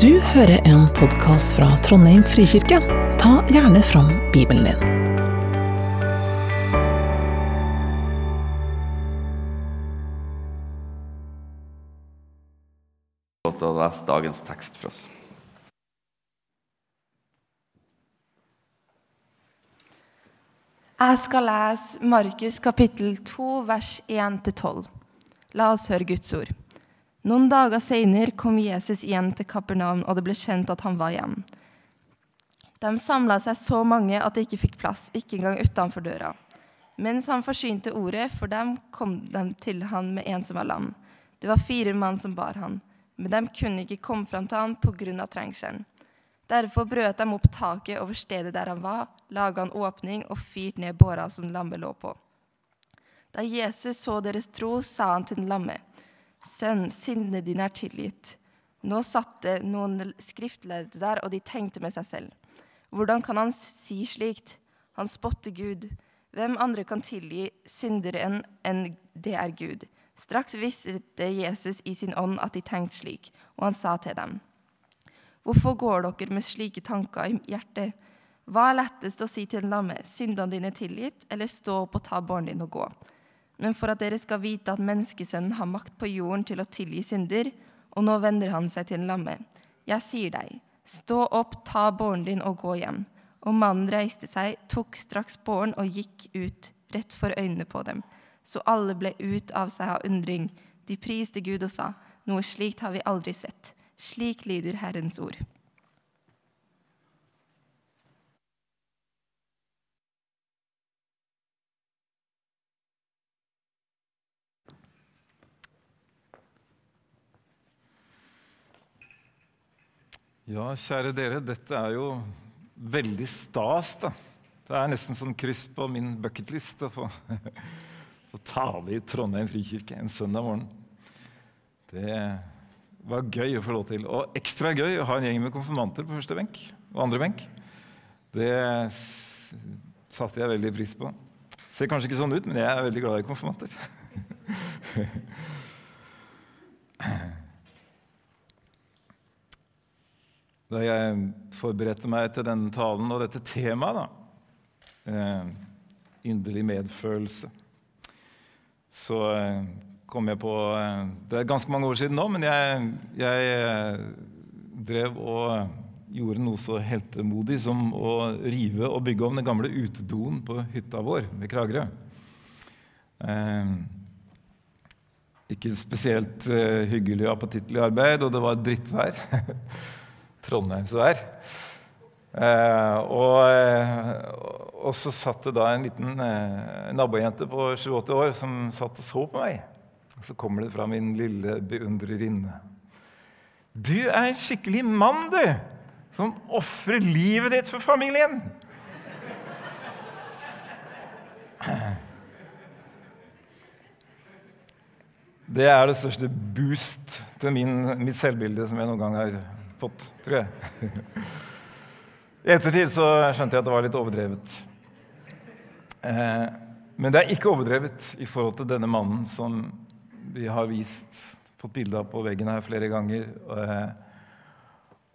Du hører en podkast fra Trondheim frikirke. Ta gjerne fram Bibelen din. Godt å lese dagens tekst for oss. Jeg skal lese Markus kapittel 2, vers 1-12. La oss høre Guds ord. Noen dager senere kom Jesus igjen til Kapernaum, og det ble kjent at han var hjemme. De samla seg så mange at de ikke fikk plass, ikke engang utenfor døra. Mens han forsynte ordet, for dem kom de til han med en som var lam. Det var fire mann som bar han, men de kunne ikke komme fram til han pga. trengselen. Derfor brøt de opp taket over stedet der han var, laga en åpning og fyrte ned båra som lammet lå på. Da Jesus så deres tro, sa han til den lamme, Sønn, syndene dine er tilgitt. Nå satt det noen skriftlærde der, og de tenkte med seg selv. Hvordan kan han si slikt? Han spotter Gud. Hvem andre kan tilgi syndere enn det er Gud? Straks visste Jesus i sin ånd at de tenkte slik, og han sa til dem. Hvorfor går dere med slike tanker i hjertet? Hva er lettest å si til en lamme, syndene dine er tilgitt, eller stå opp og ta båren din og gå? Men for at dere skal vite at menneskesønnen har makt på jorden til å tilgi synder, og nå vender han seg til den lamme. Jeg sier deg, stå opp, ta båren din og gå hjem. Og mannen reiste seg, tok straks båren og gikk ut, rett for øynene på dem. Så alle ble ut av seg av undring. De priste Gud og sa, noe slikt har vi aldri sett. Slik lyder Herrens ord. Ja, kjære dere, dette er jo veldig stas, da. Det er nesten sånn kryss på min bucketlist å få, få tale i Trondheim frikirke en søndag morgen. Det var gøy å få lov til. Og ekstra gøy å ha en gjeng med konfirmanter på første benk og andre benk. Det satte jeg veldig pris på. Ser kanskje ikke sånn ut, men jeg er veldig glad i konfirmanter. Da jeg forberedte meg til denne talen og dette temaet, da, eh, inderlig medfølelse, så eh, kom jeg på eh, Det er ganske mange år siden nå, men jeg, jeg eh, drev og gjorde noe så heltemodig som å rive og bygge om den gamle utedoen på hytta vår ved Kragerø. Eh, ikke spesielt eh, hyggelig og appetittlig arbeid, og det var drittvær. Trondheimsvær. Eh, og, eh, og, så satt det da en liten eh, nabojente på 27 år som satt og så på meg. Og så kommer det fra min lille beundrerinne. Du er en skikkelig mann, du! Som ofrer livet ditt for familien. Det er det største boost til min, mitt selvbilde som jeg noen gang har fått, tror jeg. I ettertid så skjønte jeg at det var litt overdrevet. Eh, men det er ikke overdrevet i forhold til denne mannen som vi har vist, fått bilde av på veggen her flere ganger, eh,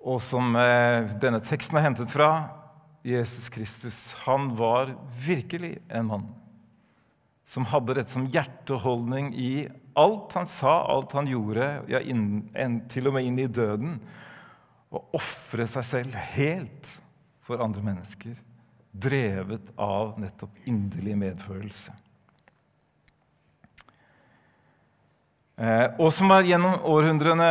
og som eh, denne teksten er hentet fra. Jesus Kristus. Han var virkelig en mann som hadde dette som hjerteholdning i alt han sa, alt han gjorde, ja, inn, en, til og med inn i døden å ofre seg selv helt for andre mennesker, drevet av nettopp inderlig medfølelse. Eh, og som har gjennom århundrene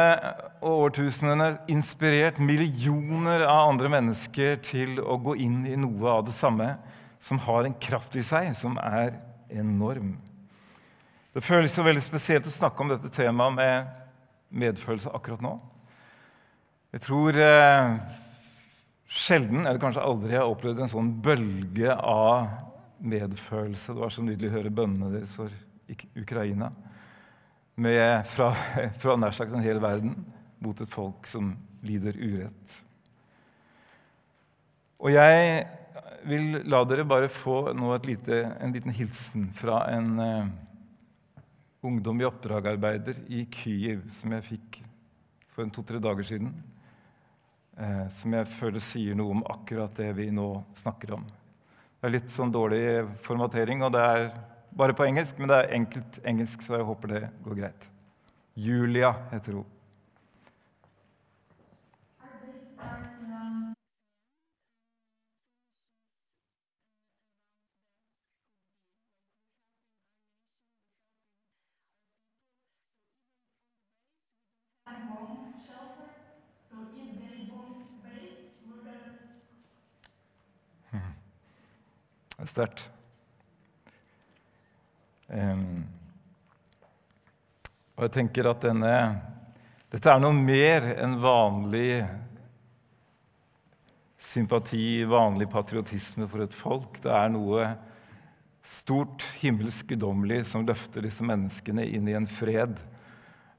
og årtusenene inspirert millioner av andre mennesker til å gå inn i noe av det samme, som har en kraft i seg som er enorm. Det føles jo veldig spesielt å snakke om dette temaet med medfølelse akkurat nå. Jeg tror eh, sjelden, eller kanskje aldri, jeg har opplevd en sånn bølge av medfølelse. Det var så nydelig å høre bønnene deres for Ukraina. Med, fra, fra nær sagt en hel verden mot et folk som lider urett. Og jeg vil la dere bare få lite, en liten hilsen fra en eh, ungdom i oppdragarbeider i Kyiv som jeg fikk for to-tre dager siden. Eh, som jeg føler sier noe om akkurat det vi nå snakker om. Det er litt sånn dårlig formatering, og det er bare på engelsk, men det er enkelt engelsk, så jeg håper det går greit. Julia heter hun. Det er sterkt. Um, og jeg tenker at denne, dette er noe mer enn vanlig sympati, vanlig patriotisme for et folk. Det er noe stort, himmelsk, guddommelig som løfter disse menneskene inn i en fred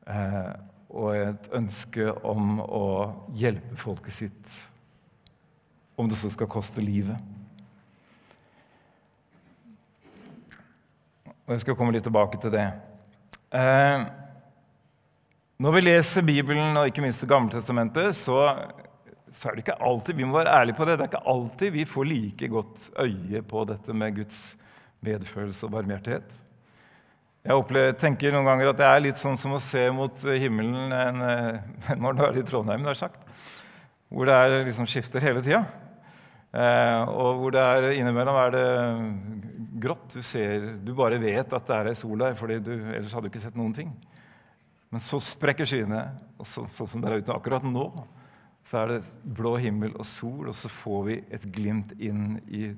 eh, og et ønske om å hjelpe folket sitt, om det så skal koste livet. Og jeg skal komme litt tilbake til det. Eh, når vi leser Bibelen, og ikke minst Det gamle testamentet, så, så, er det ikke alltid vi må være ærlige på det, det er ikke alltid vi får like godt øye på dette med Guds medfølelse og barmhjertighet. Jeg opplever, tenker noen ganger at det er litt sånn som å se mot himmelen en, eh, når du er i Trondheim, det er sagt, hvor det er, liksom skifter hele tida. Eh, og hvor det er, innimellom er det grått. Du, ser, du bare vet at det er ei sol der, for ellers hadde du ikke sett noen ting. Men så sprekker skyene, og så, sånn som det er ute akkurat nå, så er det blå himmel og sol, og så får vi et glimt inn i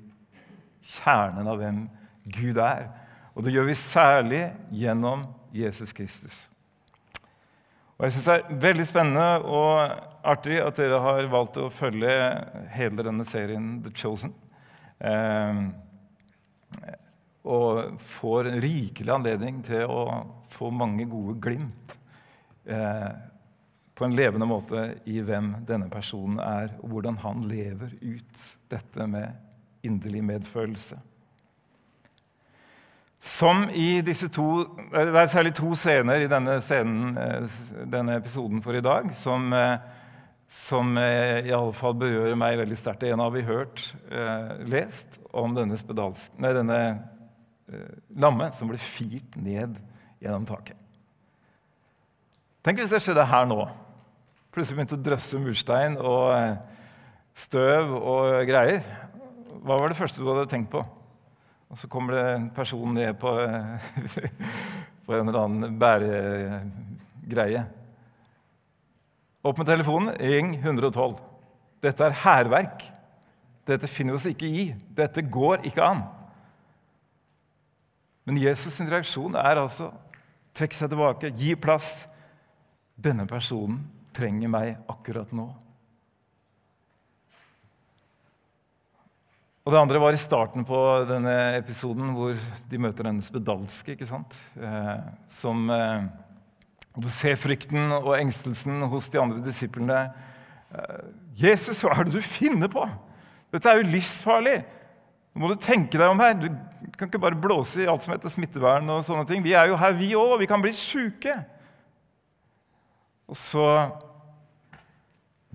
kjernen av hvem Gud er. Og det gjør vi særlig gjennom Jesus Kristus. Og jeg synes Det er veldig spennende og artig at dere har valgt å følge hele denne serien The Chosen. Eh, og får en rikelig anledning til å få mange gode glimt eh, på en levende måte i hvem denne personen er, og hvordan han lever ut dette med inderlig medfølelse. Som i disse to Det er særlig to scener i denne, scenen, eh, denne episoden for i dag som, eh, som eh, i alle fall berører meg veldig sterkt. En har vi hørt lest om denne, spedalsk, nei, denne lammet som ble firt ned gjennom taket. Tenk hvis det skjedde her nå. Plutselig begynte å drøsse murstein og støv og greier. Hva var det første du hadde tenkt på? Og så kommer det en person ned på, på en eller annen bæregreie. Opp med telefonen, ring 112. Dette er hærverk. Dette finner vi oss ikke i. Dette går ikke an. Men Jesus' sin reaksjon er altså trekke seg tilbake, gi plass. Denne personen trenger meg akkurat nå. Og det andre var i starten på denne episoden hvor de møter denne spedalske. ikke sant? Eh, som, eh, og Du ser frykten og engstelsen hos de andre disiplene. Eh, 'Jesus, hva er det du finner på? Dette er jo livsfarlig!' Nå må du tenke deg om her. Du kan ikke bare blåse i alt som heter smittevern. og sånne ting. Vi er jo her, vi òg. Vi kan bli sjuke. Og så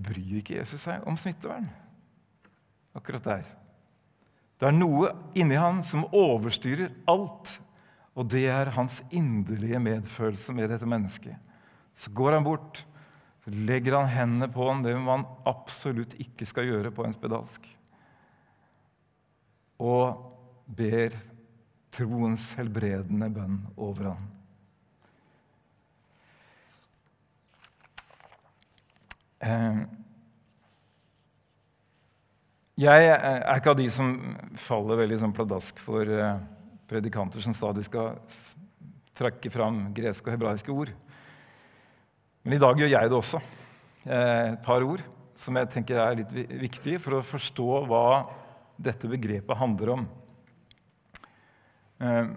bryr ikke Jesus seg om smittevern akkurat der. Det er noe inni han som overstyrer alt, og det er hans inderlige medfølelse med dette mennesket. Så går han bort, legger han hendene på ham, det man absolutt ikke skal gjøre på en spedalsk, og ber troens helbredende bønn over ham. Eh, jeg er ikke av de som faller veldig sånn pladask for eh, predikanter som stadig skal trekke fram greske og hebraiske ord. Men i dag gjør jeg det også. Eh, et par ord som jeg tenker er litt viktige for å forstå hva dette begrepet handler om. Eh,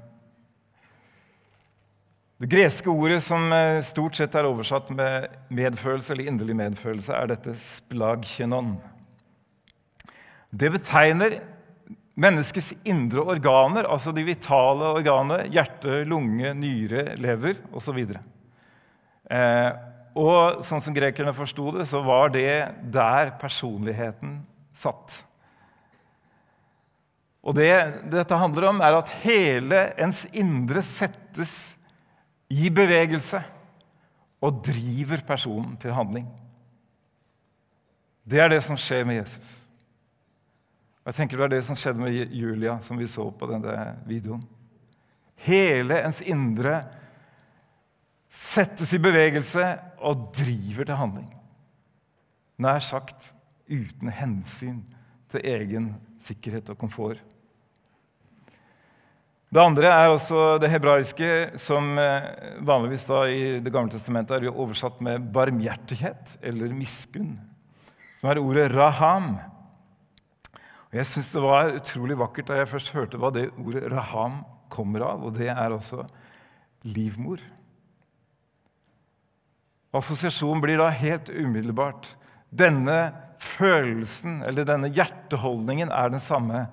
det greske ordet som stort sett er oversatt med medfølelse eller inderlig medfølelse, er dette splagkjenon. Det betegner menneskets indre organer, altså de vitale organer, hjerte, lunge, nyre, lever osv. Eh, og sånn som grekerne forsto det, så var det der personligheten satt. Og det dette handler om, er at hele ens indre settes i bevegelse og driver personen til handling. Det er det som skjer med Jesus. Jeg tenker Det var det som skjedde med Julia, som vi så på denne videoen. Hele ens indre settes i bevegelse og driver til handling. Nær sagt uten hensyn til egen sikkerhet og komfort. Det andre er også det hebraiske, som eh, vanligvis da i Det gamle testamentet er oversatt med barmhjertighet eller miskunn, som er ordet raham. Og Jeg syns det var utrolig vakkert da jeg først hørte hva det ordet raham kommer av, og det er også livmor. Assosiasjonen blir da helt umiddelbart. Denne følelsen, eller denne hjerteholdningen, er den samme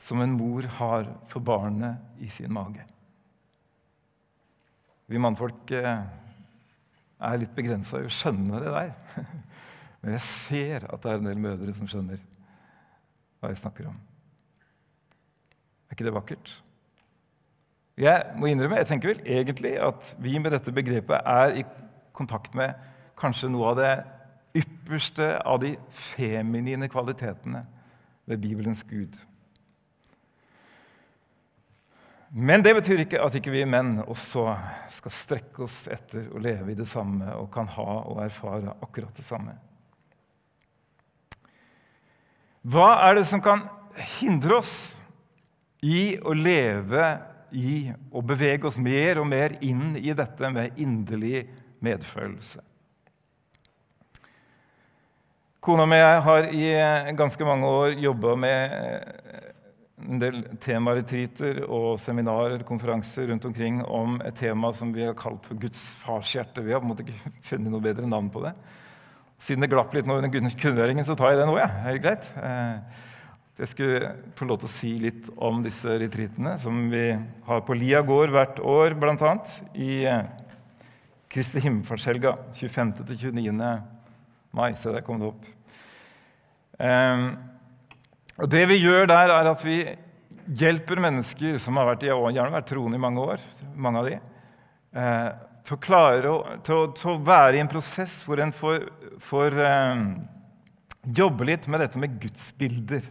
som en mor har for barnet i sin mage. Vi mannfolk eh, er litt begrensa i å skjønne det der. Men jeg ser at det er en del mødre som skjønner hva jeg snakker om. Er ikke det vakkert? Jeg må innrømme, jeg tenker vel egentlig at vi med dette begrepet er i kontakt med kanskje noe av det ypperste av de feminine kvalitetene ved Bibelens Gud. Men det betyr ikke at ikke vi menn også skal strekke oss etter å leve i det samme og kan ha og erfare akkurat det samme. Hva er det som kan hindre oss i å leve i å bevege oss mer og mer inn i dette med inderlig medfølelse. Kona mi har i ganske mange år jobba med eh, en del temaretriter og seminarer konferanser rundt omkring om et tema som vi har kalt for Guds farshjerte. Vi har på en måte ikke funnet noe bedre navn på det. Siden det glapp litt nå under kunngjøringen, så tar jeg det nå. Ja. Er det greit? Eh, jeg skulle få lov til å si litt om disse retreatene som vi har på Lia gård hvert år, bl.a. i eh, Kristi himmelfartshelga 25.-29. mai. Se, der kom det opp. Um, og Det vi gjør der, er at vi hjelper mennesker som har vært, gjerne vært troende i mange år, mange av de, eh, til å klare å, til, til å, være i en prosess hvor en får, får eh, jobbe litt med dette med gudsbilder.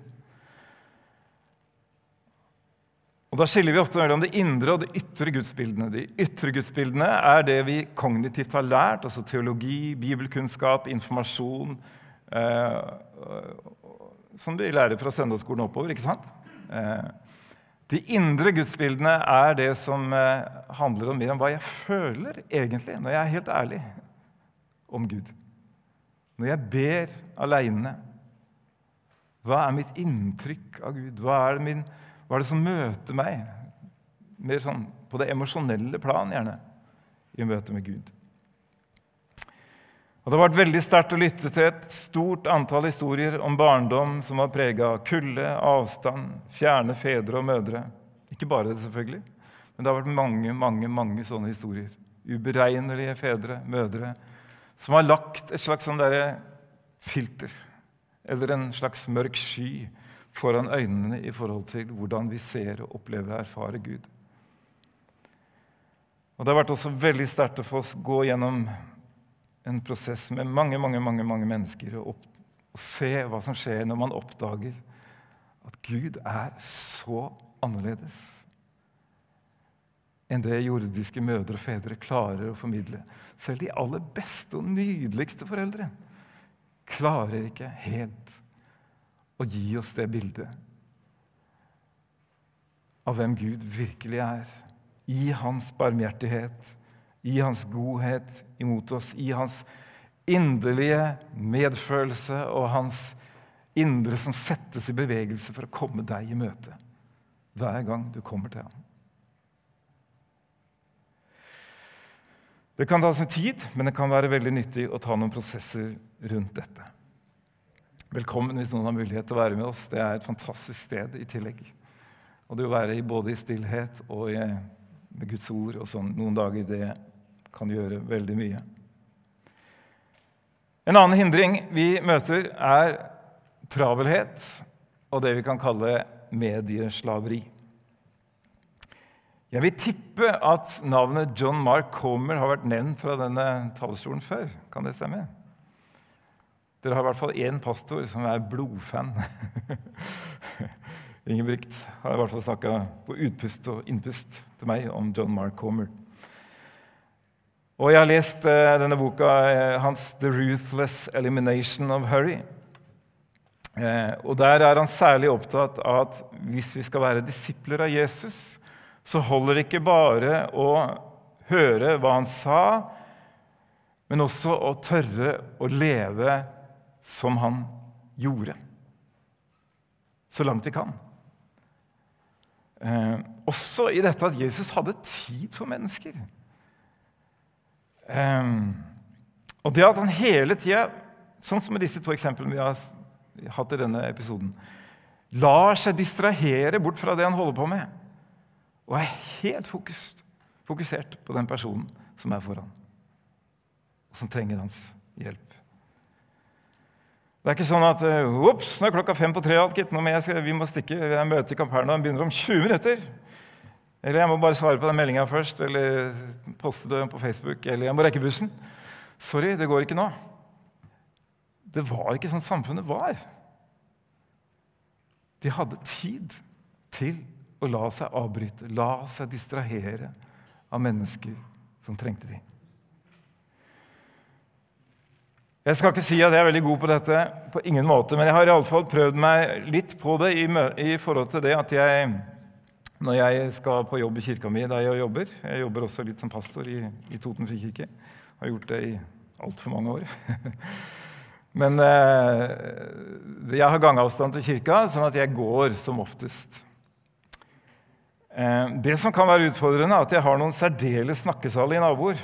Og Da skiller vi ofte mellom det indre og det ytre gudsbildene. De ytre gudsbildene er det vi kognitivt har lært, altså teologi, bibelkunnskap, informasjon eh, Som vi lærer fra søndagsskolen oppover. ikke sant? Eh, de indre gudsbildene er det som eh, handler om mer om hva jeg føler egentlig, når jeg er helt ærlig om Gud. Når jeg ber aleine. Hva er mitt inntrykk av Gud? Hva er min hva er det som møter meg? Mer sånn på det emosjonelle plan, gjerne, i møte med Gud. Og Det har vært veldig sterkt å lytte til et stort antall historier om barndom som var prega av kulde, avstand, fjerne fedre og mødre. Ikke bare det, selvfølgelig, men det har vært mange mange, mange sånne historier. Uberegnelige fedre, mødre, som har lagt et slags sånn filter eller en slags mørk sky foran øynene i forhold til hvordan vi ser og opplever og erfarer Gud. Og Det har vært også veldig sterkt å få gå gjennom en prosess med mange mange, mange, mange mennesker og, opp, og se hva som skjer når man oppdager at Gud er så annerledes enn det jordiske mødre og fedre klarer å formidle. Selv de aller beste og nydeligste foreldre klarer ikke helt å gi oss det bildet av hvem Gud virkelig er. I hans barmhjertighet, i hans godhet imot oss, i hans inderlige medfølelse og hans indre som settes i bevegelse for å komme deg i møte hver gang du kommer til ham. Det kan ta sin tid, men det kan være veldig nyttig å ta noen prosesser rundt dette. Velkommen hvis noen har mulighet til å være med oss. Det er et fantastisk sted i tillegg. Og det å være både i stillhet og i, med Guds ord og sånn noen dager, det kan gjøre veldig mye. En annen hindring vi møter, er travelhet og det vi kan kalle medieslaveri. Jeg vil tippe at navnet John Mark Comer har vært nevnt fra denne talerstolen før. Kan det stemme? Dere har i hvert fall én pastor som er blodfan. Ingebrigt har i hvert fall snakka på utpust og innpust til meg om John Mark Comer. Og jeg har lest uh, denne boka uh, hans 'The Ruthless Elimination of Hurry'. Uh, og Der er han særlig opptatt av at hvis vi skal være disipler av Jesus, så holder det ikke bare å høre hva han sa, men også å tørre å leve som han gjorde. Så langt vi kan. også i dette at Jesus hadde tid for mennesker. Um, og det at han hele tida, sånn som med disse to eksemplene vi har hatt i denne episoden, lar seg distrahere bort fra det han holder på med, og er helt fokus, fokusert på den personen som er foran, og som trenger hans hjelp. Det er ikke sånn at Ops, nå er klokka fem på tre. gitt, nå må jeg, vi må stikke. Jeg møter i Kapernaum begynner om 20 minutter. Eller jeg må bare svare på den meldinga først, eller poste det på Facebook, eller jeg må rekke bussen. Sorry, det går ikke nå. Det var ikke sånn samfunnet var. De hadde tid til å la seg avbryte, la seg distrahere av mennesker som trengte dem. Jeg skal ikke si at jeg er veldig god på dette, på ingen måte, men jeg har i alle fall prøvd meg litt på det i, forhold til det at jeg når jeg skal på jobb i kirka mi der jeg jobber. Jeg jobber også litt som pastor i, i Toten frikirke. Har gjort det i altfor mange år. Men eh, jeg har gangavstand til kirka, sånn at jeg går som oftest. Eh, det som kan være utfordrende, er at jeg har noen særdeles snakkesalige naboer.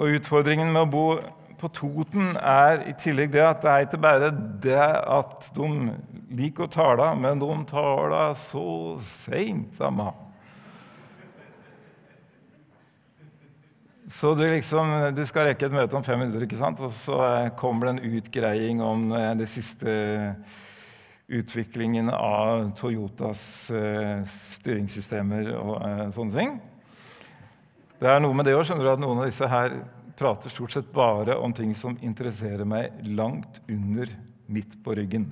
Og utfordringen med å bo på Toten er i tillegg det at det er ikke bare det at de liker å tale, men de taler så seint, samme. Så du, liksom, du skal rekke et møte om fem minutter, ikke sant? og så kommer det en utgreiing om den det siste utviklingen av Toyotas uh, styringssystemer og sånne ting. Det er noe med det òg, skjønner du, at noen av disse her prater stort sett bare om ting som interesserer meg langt under midt på ryggen.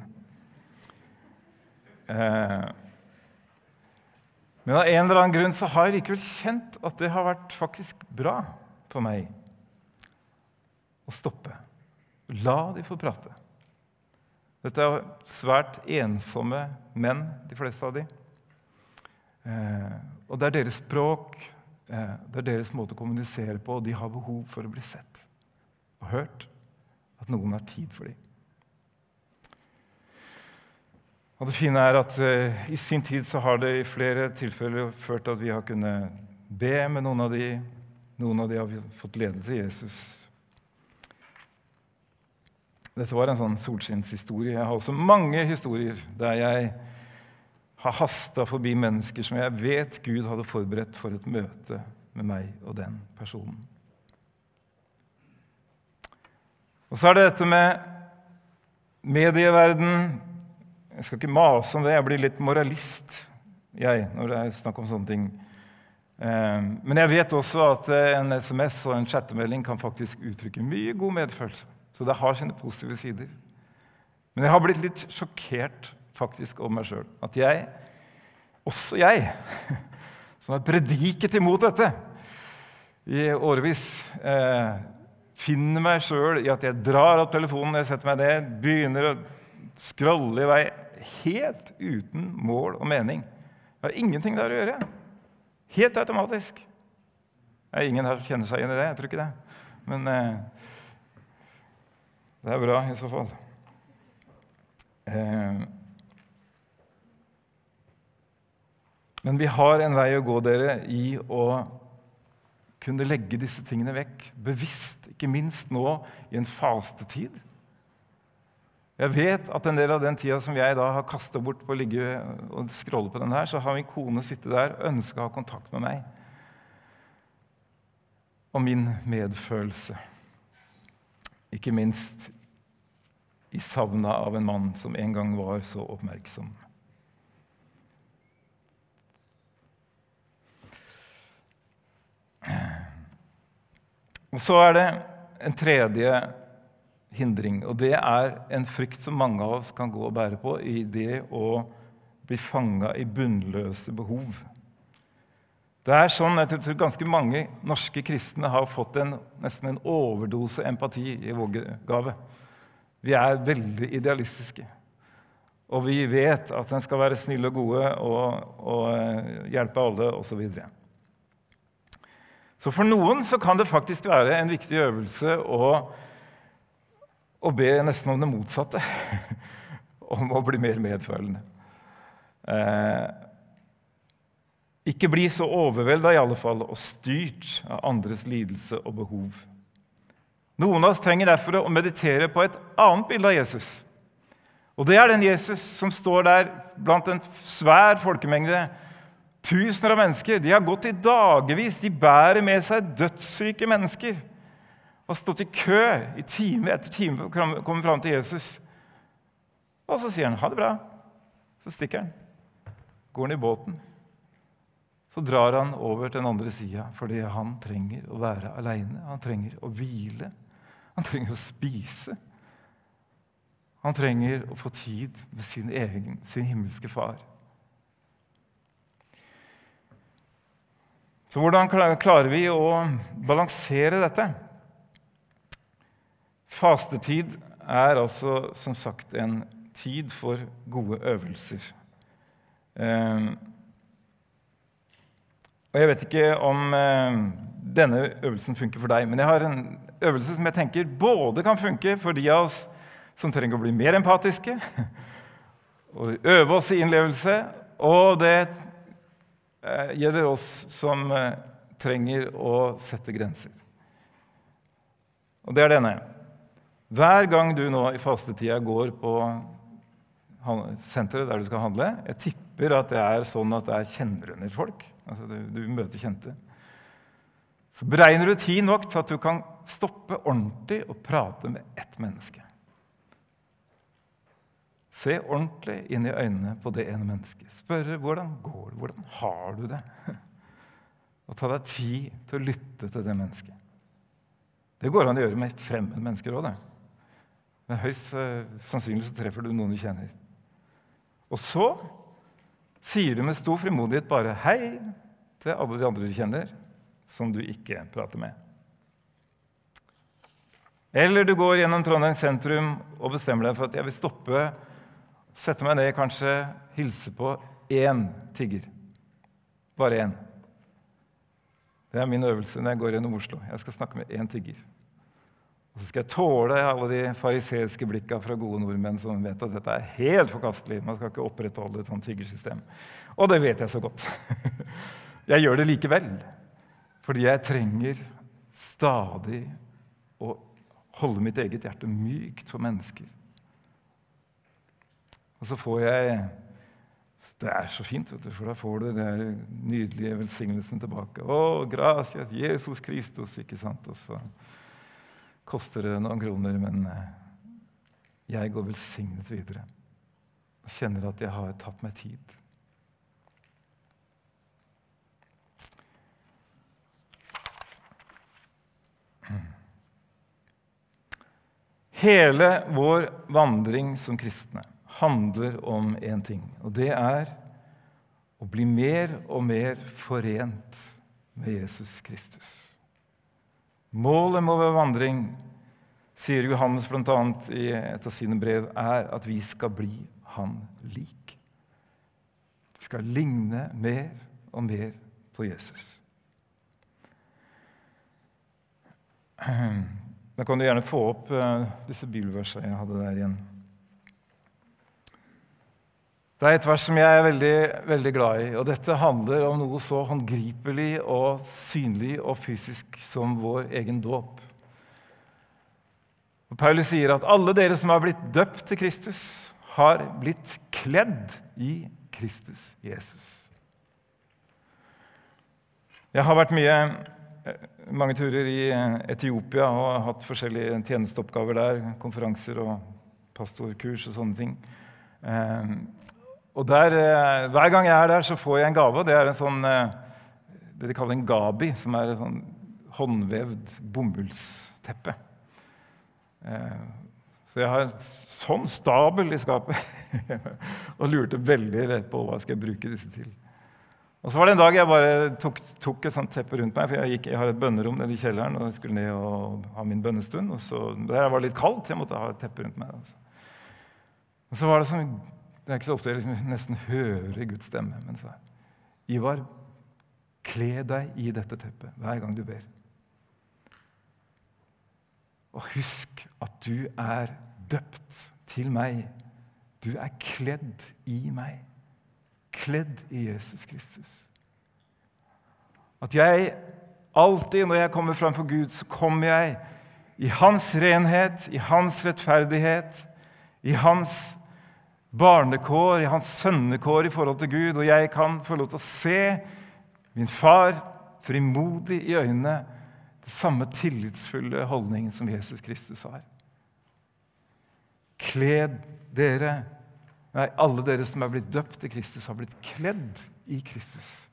Eh, men av en eller annen grunn så har jeg likevel kjent at det har vært faktisk bra for meg å stoppe. La de få prate. Dette er svært ensomme menn, de fleste av de. Eh, og det er deres språk, det er deres måte å kommunisere på, og de har behov for å bli sett og hørt. At noen har tid for dem. Og Det fine er at uh, i sin tid så har det i flere tilfeller ført at vi har kunnet be med noen av de. Noen av de har fått lede til Jesus. Dette var en sånn solskinnshistorie. Jeg har også mange historier der jeg har hasta forbi mennesker som jeg vet Gud hadde forberedt for et møte med meg og den personen. Og så er det dette med medieverden. Jeg skal ikke mase om det. Jeg blir litt moralist jeg, når det er snakk om sånne ting. Eh, men jeg vet også at en SMS og en chattemelding kan faktisk uttrykke mye god medfølelse. Så det har sine positive sider. Men jeg har blitt litt sjokkert faktisk om meg sjøl. At jeg, også jeg, som har prediket imot dette i årevis, eh, finner meg sjøl i at jeg drar opp telefonen, jeg setter meg ned, begynner å scrolle i vei helt uten mål og mening. Jeg har ingenting der å gjøre. Helt automatisk. Det er ingen her som kjenner seg igjen i det. Jeg tror ikke det. Men eh, det er bra i så fall. Eh, Men vi har en vei å gå dere, i å kunne legge disse tingene vekk bevisst, ikke minst nå i en fastetid. Jeg vet at en del av den tida som jeg da har kasta bort på å ligge og scrolle på den her, så har min kone sittet der og ønska å ha kontakt med meg og min medfølelse. Ikke minst i savnet av en mann som en gang var så oppmerksom. Og så er det en tredje hindring, og det er en frykt som mange av oss kan gå og bære på i det å bli fanga i bunnløse behov. Det er sånn, jeg tror Ganske mange norske kristne har fått en, nesten en overdose empati i vår gave. Vi er veldig idealistiske. Og vi vet at en skal være snill og gode og, og eh, hjelpe alle osv. Så, for noen så kan det faktisk være en viktig øvelse å, å be nesten om det motsatte. om å bli mer medfølende. Eh, ikke bli så overvelda i alle fall, og styrt av andres lidelse og behov. Noen av oss trenger derfor å meditere på et annet bilde av Jesus. Og det er den Jesus som står der blant en svær folkemengde. Tusener av mennesker. De har gått i dagevis. De bærer med seg dødssyke mennesker. Og har stått i kø i time etter time for å komme fram til Jesus. Og så sier han ha det bra. Så stikker han. Går han i båten så drar han over til den andre sida fordi han trenger å være aleine. Han trenger å hvile. Han trenger å spise. Han trenger å få tid med sin egen, sin himmelske far. Så hvordan klarer vi å balansere dette? Fastetid er altså som sagt en tid for gode øvelser. Eh, og Jeg vet ikke om eh, denne øvelsen funker for deg, men jeg har en øvelse som jeg tenker både kan funke for de av oss som trenger å bli mer empatiske, og øve oss i innlevelse, og det gjelder oss som eh, trenger å sette grenser. Og det er denne. Hver gang du nå i fastetida går på senteret der du skal handle Jeg tipper at det er sånn at det er kjennerunder folk Altså, du, du møter kjente. Så beregner du tid nok til at du kan stoppe ordentlig og prate med ett menneske. Se ordentlig inn i øynene på det ene mennesket. Spørre hvordan går det, hvordan har du det? Og ta deg tid til å lytte til det mennesket. Det går an å gjøre med et fremmed menneske òg. Men høyst uh, sannsynlig så treffer du noen du kjenner. Og så sier du med stor frimodighet bare 'hei' til alle de andre du kjenner, som du ikke prater med. Eller du går gjennom Trondheim sentrum og bestemmer deg for at jeg vil stoppe, sette meg ned, kanskje hilse på én tigger. Bare én. Det er min øvelse når jeg går gjennom Oslo. Jeg skal snakke med én tigger. Og så skal jeg tåle alle de fariseiske blikka fra gode nordmenn som vet at dette er helt forkastelig. Man skal ikke opprettholde et sånt tiggersystem. Og det vet jeg så godt. Jeg gjør det likevel. Fordi jeg trenger stadig å holde mitt eget hjerte mykt for mennesker. Og så får jeg Det er så fint, for da får du den nydelige velsignelsen tilbake. Å, gracias, Jesus Kristus, ikke sant? Og så koster det noen kroner, men eh, jeg går velsignet videre. Og kjenner at jeg har tatt meg tid. Hele vår vandring som kristne handler om én ting, og det er å bli mer og mer forent med Jesus Kristus. Målet med vår vandring, sier Johannes bl.a. i et av sine brev, er at vi skal bli han lik. Vi skal ligne mer og mer på Jesus. Da kan du gjerne få opp uh, disse bibelversene jeg hadde der igjen. Det er et vers som jeg er veldig, veldig glad i, og dette handler om noe så håndgripelig og synlig og fysisk som vår egen dåp. Og Paulus sier at alle dere som har blitt døpt til Kristus, har blitt kledd i Kristus Jesus. Jeg har vært mye mange turer i Etiopia og har hatt forskjellige tjenesteoppgaver der. Konferanser og pastorkurs og sånne ting. Eh, og der, eh, Hver gang jeg er der, så får jeg en gave. og Det er en sånn, det de kaller en gabi, som er et sånn håndvevd bomullsteppe. Så jeg har en sånn stabel i skapet og lurte veldig på hva skal jeg bruke disse til. Og så var det en dag jeg bare tok, tok et sånt teppe rundt meg, for jeg, gikk, jeg har et bønnerom nede i kjelleren og jeg skulle ned og ha min bønnestund. og så, Der var det litt kaldt, jeg måtte ha et teppe rundt meg. Altså. Og så var Det sånn, det er ikke så ofte jeg liksom nesten hører Guds stemme. Men så Ivar, kle deg i dette teppet hver gang du ber. Og husk at du er døpt til meg. Du er kledd i meg kledd i Jesus Kristus. At jeg alltid når jeg kommer framfor Gud, så kommer jeg i hans renhet, i hans rettferdighet, i hans barnekår, i hans sønnekår i forhold til Gud. Og jeg kan få lov til å se min far frimodig i øynene, det samme tillitsfulle holdningen som Jesus Kristus har. Kled dere Nei, alle dere som er blitt døpt til Kristus, har blitt kledd i Kristus.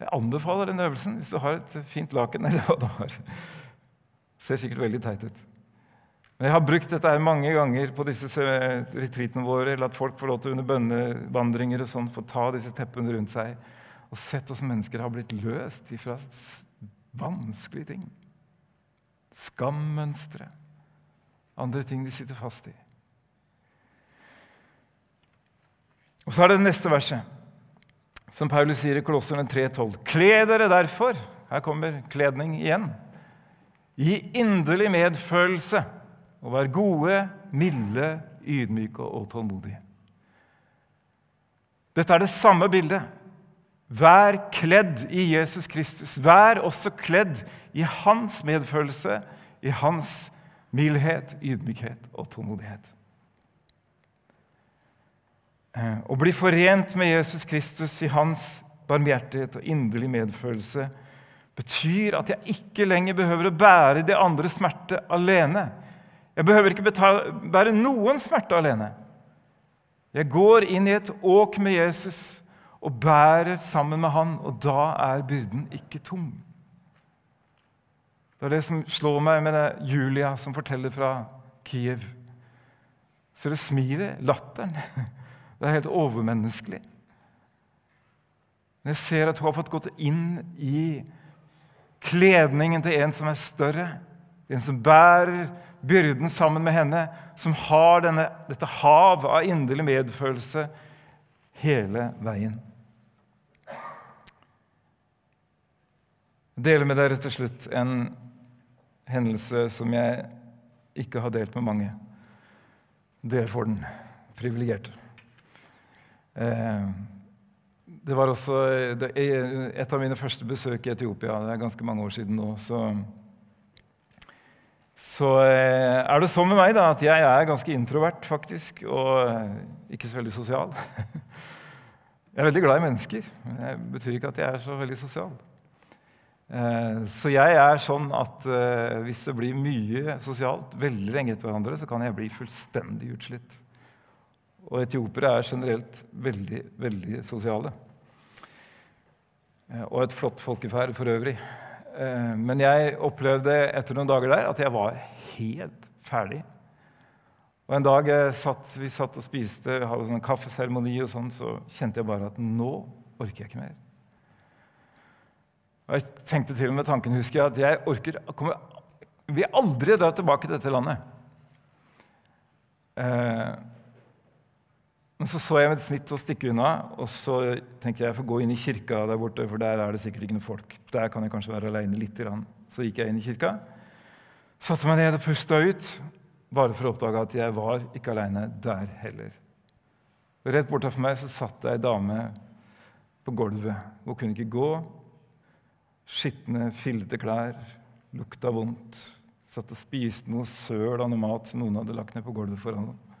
Jeg anbefaler den øvelsen hvis du har et fint laken. eller hva du har. Ser sikkert veldig teit ut. Men Jeg har brukt dette mange ganger på disse retreatene våre. Latt folk få lov til under bønnevandringer og sånn, få ta disse teppene rundt seg. Og sett hvordan mennesker har blitt løst ifra vanskelige ting. Skammønstre. Andre ting de sitter fast i. Og Så er det det neste verset, som Paulus sier i Kolosserne 3,12. Kle dere derfor Her kommer kledning igjen. I inderlig medfølelse og vær gode, milde, ydmyke og tålmodige. Dette er det samme bildet. Vær kledd i Jesus Kristus. Vær også kledd i hans medfølelse, i hans mildhet, ydmykhet og tålmodighet. Eh, å bli forent med Jesus Kristus i hans barmhjertighet og inderlig medfølelse betyr at jeg ikke lenger behøver å bære de andres smerte alene. Jeg behøver ikke bære noen smerte alene. Jeg går inn i et åk med Jesus og bærer sammen med han, og da er byrden ikke tung. Det er det som slår meg med det Julia som forteller fra Kiev. Så det smilet, latteren Det er helt overmenneskelig. Men jeg ser at hun har fått gått inn i kledningen til en som er større, en som bærer byrden sammen med henne, som har denne, dette hav av inderlig medfølelse hele veien. Jeg deler med dere til slutt en hendelse som jeg ikke har delt med mange. Dere får den. Privilegerte. Eh, det var også et av mine første besøk i Etiopia. Det er ganske mange år siden nå. Så, så eh, er det sånn med meg da, at jeg er ganske introvert, faktisk. Og eh, ikke så veldig sosial. Jeg er veldig glad i mennesker, men det betyr ikke at jeg er så veldig sosial. Så jeg er sånn at hvis det blir mye sosialt veldig lenge etter hverandre, så kan jeg bli fullstendig utslitt. Og etiopere er generelt veldig, veldig sosiale. Eh, og et flott folkeferd for øvrig. Eh, men jeg opplevde etter noen dager der at jeg var helt ferdig. Og En dag satt, vi satt og spiste, hadde sånn kaffeseremoni, og sånn, så kjente jeg bare at nå orker jeg ikke mer. Og Jeg tenkte til og med tanken, husker jeg, at jeg orker kommer, vil aldri dra tilbake til dette landet. Eh, men så så jeg med et snitt å stikke unna, og så tenkte jeg jeg får gå inn i kirka der borte, for der er det sikkert ikke noe folk. Der kan jeg kanskje være aleine litt. Så gikk jeg inn i kirka, satte meg ned og pusta ut, bare for å oppdage at jeg var ikke aleine der heller. Og rett bortafor meg så satt det ei dame på gulvet. Hun kunne ikke gå. Skitne, fillete klær, lukta vondt. Satt og spiste noe søl av noe mat som noen hadde lagt ned på gulvet foran henne.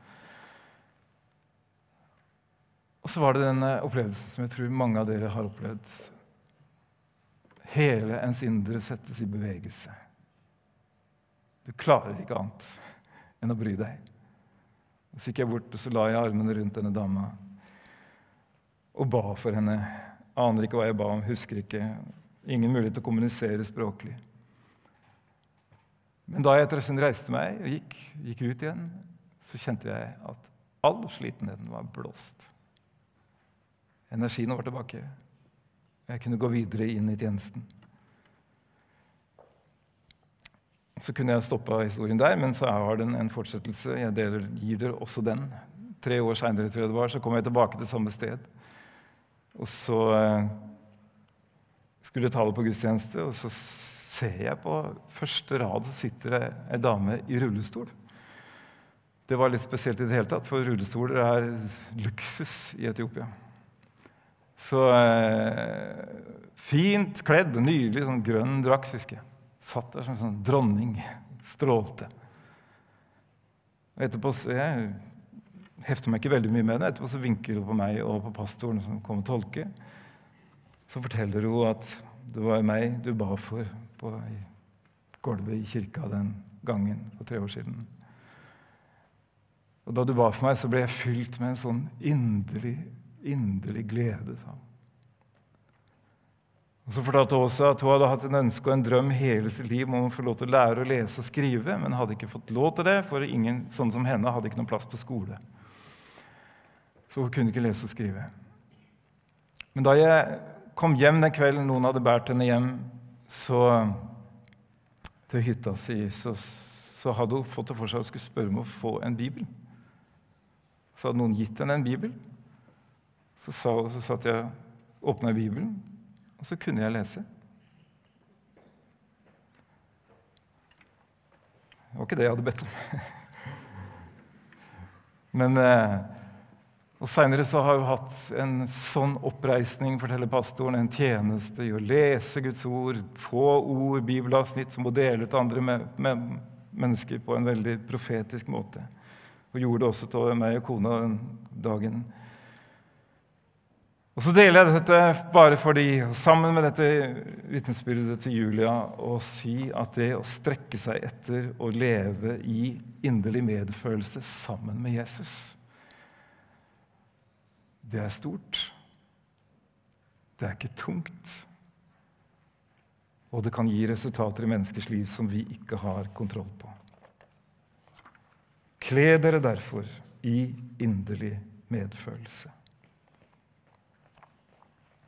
Og så var det den opplevelsen som jeg tror mange av dere har opplevd. hele ens indre settes i bevegelse. Du klarer ikke annet enn å bry deg. Så gikk jeg bort og så la jeg armene rundt denne dama og ba for henne. Aner ikke hva jeg ba om, husker ikke. Ingen mulighet til å kommunisere språklig. Men da jeg etter en reiste meg og gikk, gikk ut igjen, så kjente jeg at all slitenheten var blåst. Energien var tilbake. Jeg kunne gå videre inn i tjenesten. Så kunne jeg stoppa historien der, men så har den en fortsettelse. Jeg deler, gir dere også den. Tre år seinere så kom jeg tilbake til samme sted. Og så eh, skulle jeg tale på gudstjeneste, og så ser jeg på første rad så sitter det ei dame i rullestol. Det var litt spesielt i det hele tatt, for rullestoler er luksus i Etiopia. Så eh, fint kledd, nylig sånn grønn drakt, husker jeg. Satt der som en sånn dronning. Strålte. Og etterpå, Jeg hefter meg ikke veldig mye med det. Etterpå så vinker hun på meg og på pastoren som kom og tolke. Så forteller hun at det var meg du ba for på gulvet i kirka den gangen for tre år siden. Og da du ba for meg, så ble jeg fylt med en sånn inderlig, inderlig glede. sa hun. Og Så fortalte hun også at hun hadde hatt en ønske og en drøm hele sitt liv om å få lov til å lære å lese og skrive, men hadde ikke fått lov til det, for ingen sånn som henne hadde ikke noen plass på skole. Så hun kunne ikke lese og skrive. Men da jeg kom hjem den kvelden noen hadde båret henne hjem så, til hytta si, så, så, hadde hun fått det for seg å skulle spørre om å få en bibel. Så hadde noen gitt henne en bibel. Så, sa, så satt jeg, åpna Bibelen, og så kunne jeg lese. Det var ikke det jeg hadde bedt om. Men eh, og Seinere har jeg hatt en sånn oppreisning, forteller pastoren, en tjeneste i å lese Guds ord, få ord, bibelavsnitt som må dele til andre med, med mennesker på en veldig profetisk måte. Og gjorde det også til meg og kona den dagen. Og Så deler jeg dette bare fordi, sammen med dette vitnesbyrdet til Julia, å si at det å strekke seg etter å leve i inderlig medfølelse sammen med Jesus, det er stort. Det er ikke tungt. Og det kan gi resultater i menneskers liv som vi ikke har kontroll på. Kle dere derfor i inderlig medfølelse.